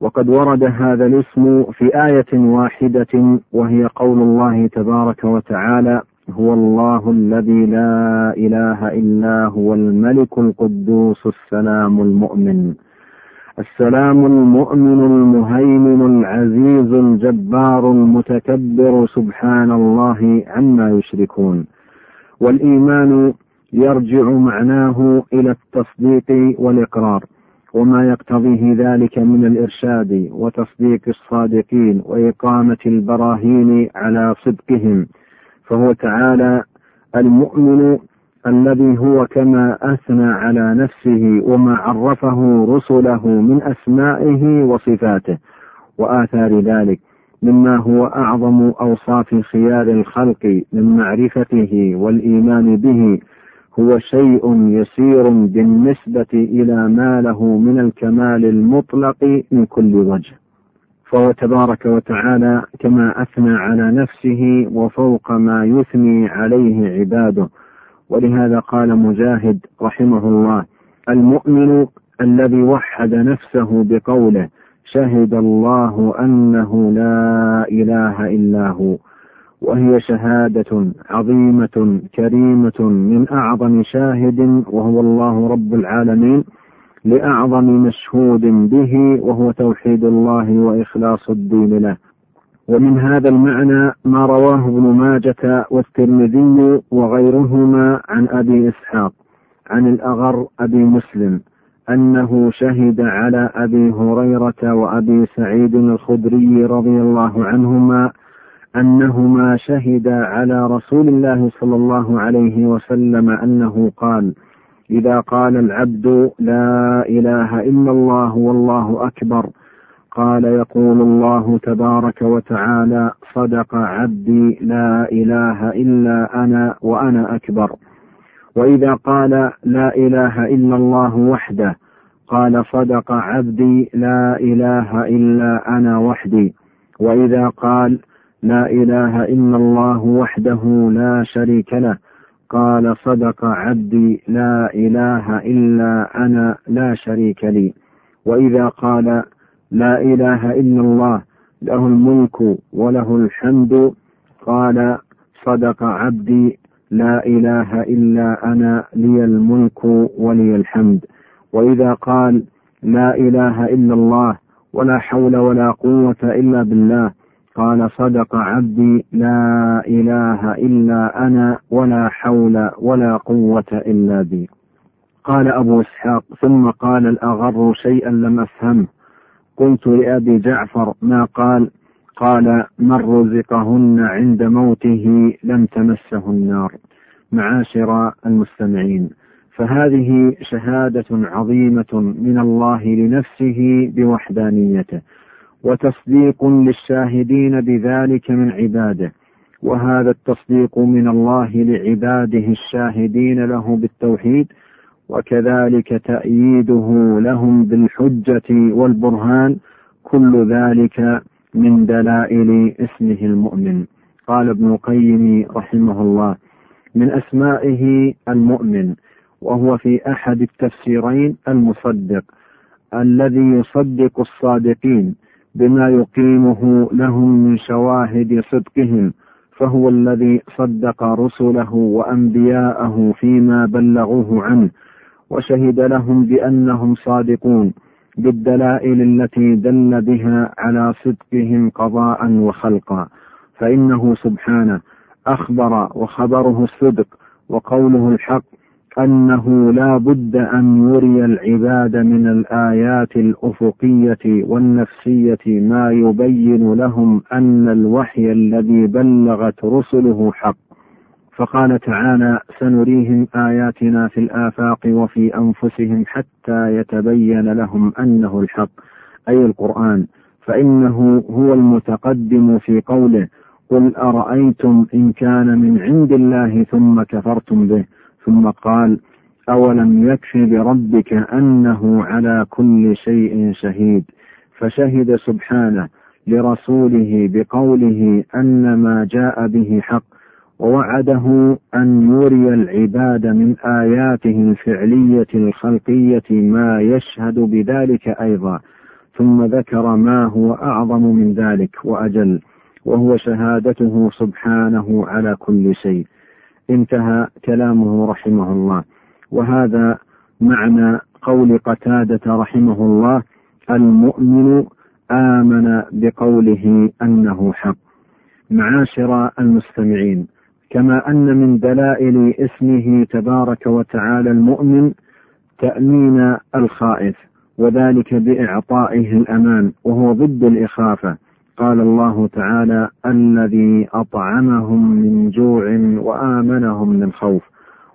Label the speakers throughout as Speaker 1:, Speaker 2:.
Speaker 1: وقد ورد هذا الاسم في آية واحدة وهي قول الله تبارك وتعالى هو الله الذي لا إله إلا هو الملك القدوس السلام المؤمن. السلام المؤمن المهيمن العزيز الجبار المتكبر سبحان الله عما يشركون. والإيمان يرجع معناه إلى التصديق والإقرار. وما يقتضيه ذلك من الإرشاد وتصديق الصادقين وإقامة البراهين على صدقهم. فهو تعالى المؤمن الذي هو كما أثنى على نفسه وما عرفه رسله من أسمائه وصفاته. وآثار ذلك مما هو أعظم أوصاف خيار الخلق من معرفته والإيمان به هو شيء يسير بالنسبة إلى ما له من الكمال المطلق من كل وجه. فهو تبارك وتعالى كما أثنى على نفسه وفوق ما يثني عليه عباده. ولهذا قال مجاهد رحمه الله المؤمن الذي وحد نفسه بقوله شهد الله أنه لا إله إلا هو. وهي شهادة عظيمة كريمة من أعظم شاهد وهو الله رب العالمين لأعظم مشهود به وهو توحيد الله وإخلاص الدين له. ومن هذا المعنى ما رواه ابن ماجة والترمذي وغيرهما عن أبي إسحاق عن الأغر أبي مسلم أنه شهد على أبي هريرة وأبي سعيد الخدري رضي الله عنهما أنهما شهدا على رسول الله صلى الله عليه وسلم أنه قال إذا قال العبد لا إله إلا الله والله أكبر قال يقول الله تبارك وتعالى صدق عبدي لا إله إلا أنا وأنا أكبر. وإذا قال لا إله إلا الله وحده قال صدق عبدي لا إله إلا أنا وحدي. وإذا قال لا إله إلا الله وحده لا شريك له. قال صدق عبدي لا إله إلا أنا لا شريك لي. وإذا قال لا إله إلا الله له الملك وله الحمد قال صدق عبدي لا إله إلا أنا لي الملك ولي الحمد. وإذا قال لا إله إلا الله ولا حول ولا قوة إلا بالله قال صدق عبدي لا إله إلا أنا ولا حول ولا قوة إلا بي. قال أبو إسحاق ثم قال الأغر شيئا لم أفهمه قلت لأبي جعفر ما قال؟ قال من رزقهن عند موته لم تمسه النار. معاشر المستمعين فهذه شهادة عظيمة من الله لنفسه بوحدانيته. وتصديق للشاهدين بذلك من عباده. وهذا التصديق من الله لعباده الشاهدين له بالتوحيد وكذلك تأييده لهم بالحجة والبرهان كل ذلك من دلائل اسمه المؤمن. قال ابن القيم رحمه الله من أسمائه المؤمن وهو في أحد التفسيرين المصدق الذي يصدق الصادقين بما يقيمه لهم من شواهد صدقهم فهو الذي صدق رسله وأنبياءه فيما بلغوه عنه وشهد لهم بأنهم صادقون بالدلائل التي دل بها على صدقهم قضاء وخلقا. فإنه سبحانه أخبر وخبره الصدق وقوله الحق أنه لا بد أن يري العباد من الآيات الأفقية والنفسية ما يبين لهم أن الوحي الذي بلغت رسله حق. فقال تعالى سنريهم آياتنا في الآفاق وفي أنفسهم حتى يتبين لهم أنه الحق. أي القرآن. فإنه هو المتقدم في قوله قل أرأيتم إن كان من عند الله ثم كفرتم به. ثم قال أولم يكف بربك أنه على كل شيء شهيد فشهد سبحانه لرسوله بقوله أن ما جاء به حق ووعده أن يري العباد من آياته الفعلية الخلقية ما يشهد بذلك أيضا ثم ذكر ما هو أعظم من ذلك وأجل وهو شهادته سبحانه على كل شيء انتهى كلامه رحمه الله. وهذا معنى قول قتادة رحمه الله المؤمن آمن بقوله أنه حق. معاشر المستمعين كما أن من دلائل اسمه تبارك وتعالى المؤمن تأمين الخائف وذلك بإعطائه الأمان وهو ضد الإخافة. قال الله تعالى الذي أطعمهم من جوع وآمنهم من خوف.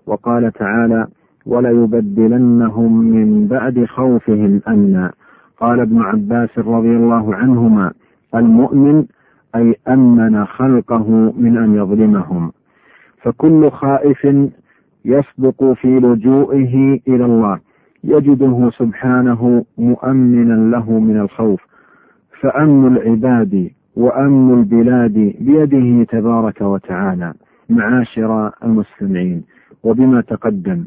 Speaker 1: وقال تعالى وليبدلنهم من بعد خوفهم أمنا. قال ابن عباس رضي الله عنهما المؤمن أي أمن خلقه من أن يظلمهم. فكل خائف يصدق في لجوئه إلى الله يجده سبحانه مؤمنا له من الخوف. فأمن العباد وأمن البلاد بيده تبارك وتعالى معاشر المستمعين وبما تقدم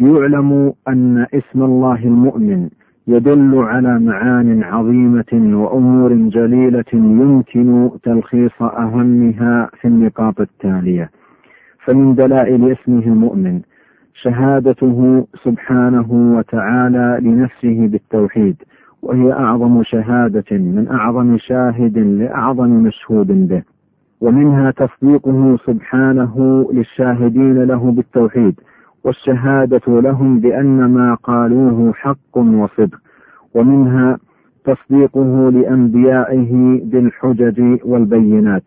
Speaker 1: يعلم أن اسم الله المؤمن يدل على معان عظيمة وأمور جليلة يمكن تلخيص أهمها في النقاط التالية. فمن دلائل اسمه المؤمن شهادته سبحانه وتعالى لنفسه بالتوحيد وهي أعظم شهادة من أعظم شاهد لأعظم مشهود به. ومنها تصديقه سبحانه للشاهدين له بالتوحيد والشهادة لهم بأن ما قالوه حق وصدق. ومنها تصديقه لأنبيائه بالحجج والبينات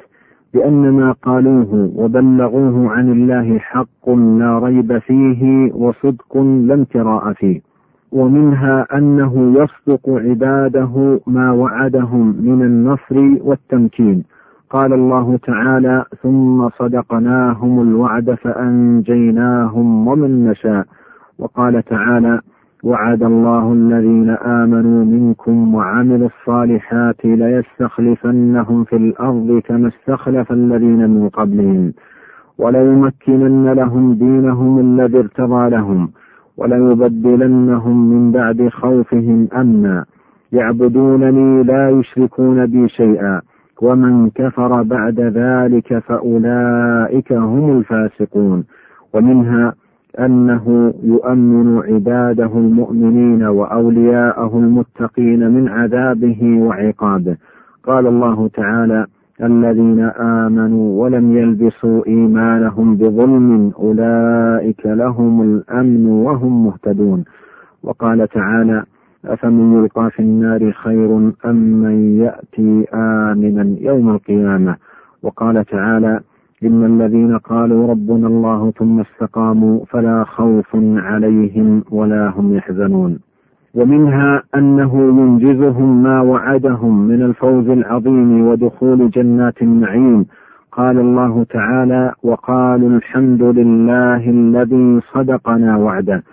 Speaker 1: بأن ما قالوه وبلغوه عن الله حق لا ريب فيه وصدق لا امتراء فيه. ومنها أنه يصدق عباده ما وعدهم من النصر والتمكين. قال الله تعالى ثم صدقناهم الوعد فأنجيناهم ومن نشاء وقال تعالى وعد الله الذين آمنوا منكم وعملوا الصالحات ليستخلفنهم في الأرض كما استخلف الذين من قبلهم وليمكنن لهم دينهم الذي ارتضى لهم وليبدلنهم من بعد خوفهم أمنا. يعبدونني لا يشركون بي شيئا. ومن كفر بعد ذلك فأولئك هم الفاسقون. ومنها أنه يؤمن عباده المؤمنين وأولياءه المتقين من عذابه وعقابه. قال الله تعالى الذين آمنوا ولم يلبسوا إيمانهم بظلم أولئك لهم الأمن وهم مهتدون. وقال تعالى أفمن يلقى في النار خير أم من يأتي آمنا يوم القيامة؟ وقال تعالى إن الذين قالوا ربنا الله ثم استقاموا فلا خوف عليهم ولا هم يحزنون. ومنها أنه ينجزهم ما وعدهم من الفوز العظيم ودخول جنات النعيم. قال الله تعالى وقالوا الحمد لله الذي صدقنا وعده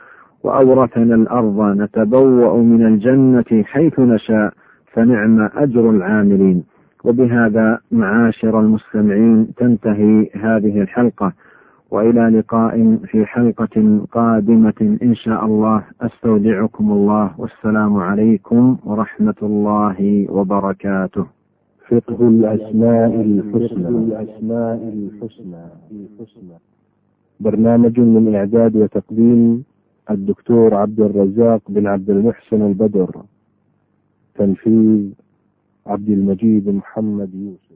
Speaker 1: وأورثنا الأرض نتبوأ من الجنة حيث نشاء فنعم أجر العاملين. وبهذا معاشر المستمعين تنتهي هذه الحلقة. وإلى لقاء في حلقة قادمة إن شاء الله. أستودعكم الله. والسلام عليكم ورحمة الله وبركاته.
Speaker 2: فقه الأسماء الحسنى. الأسماء الحسنى. برنامج من إعداد وتقديم الدكتور عبد الرزاق بن عبد المحسن البدر. تنفيذ عبد المجيد محمد يوسف.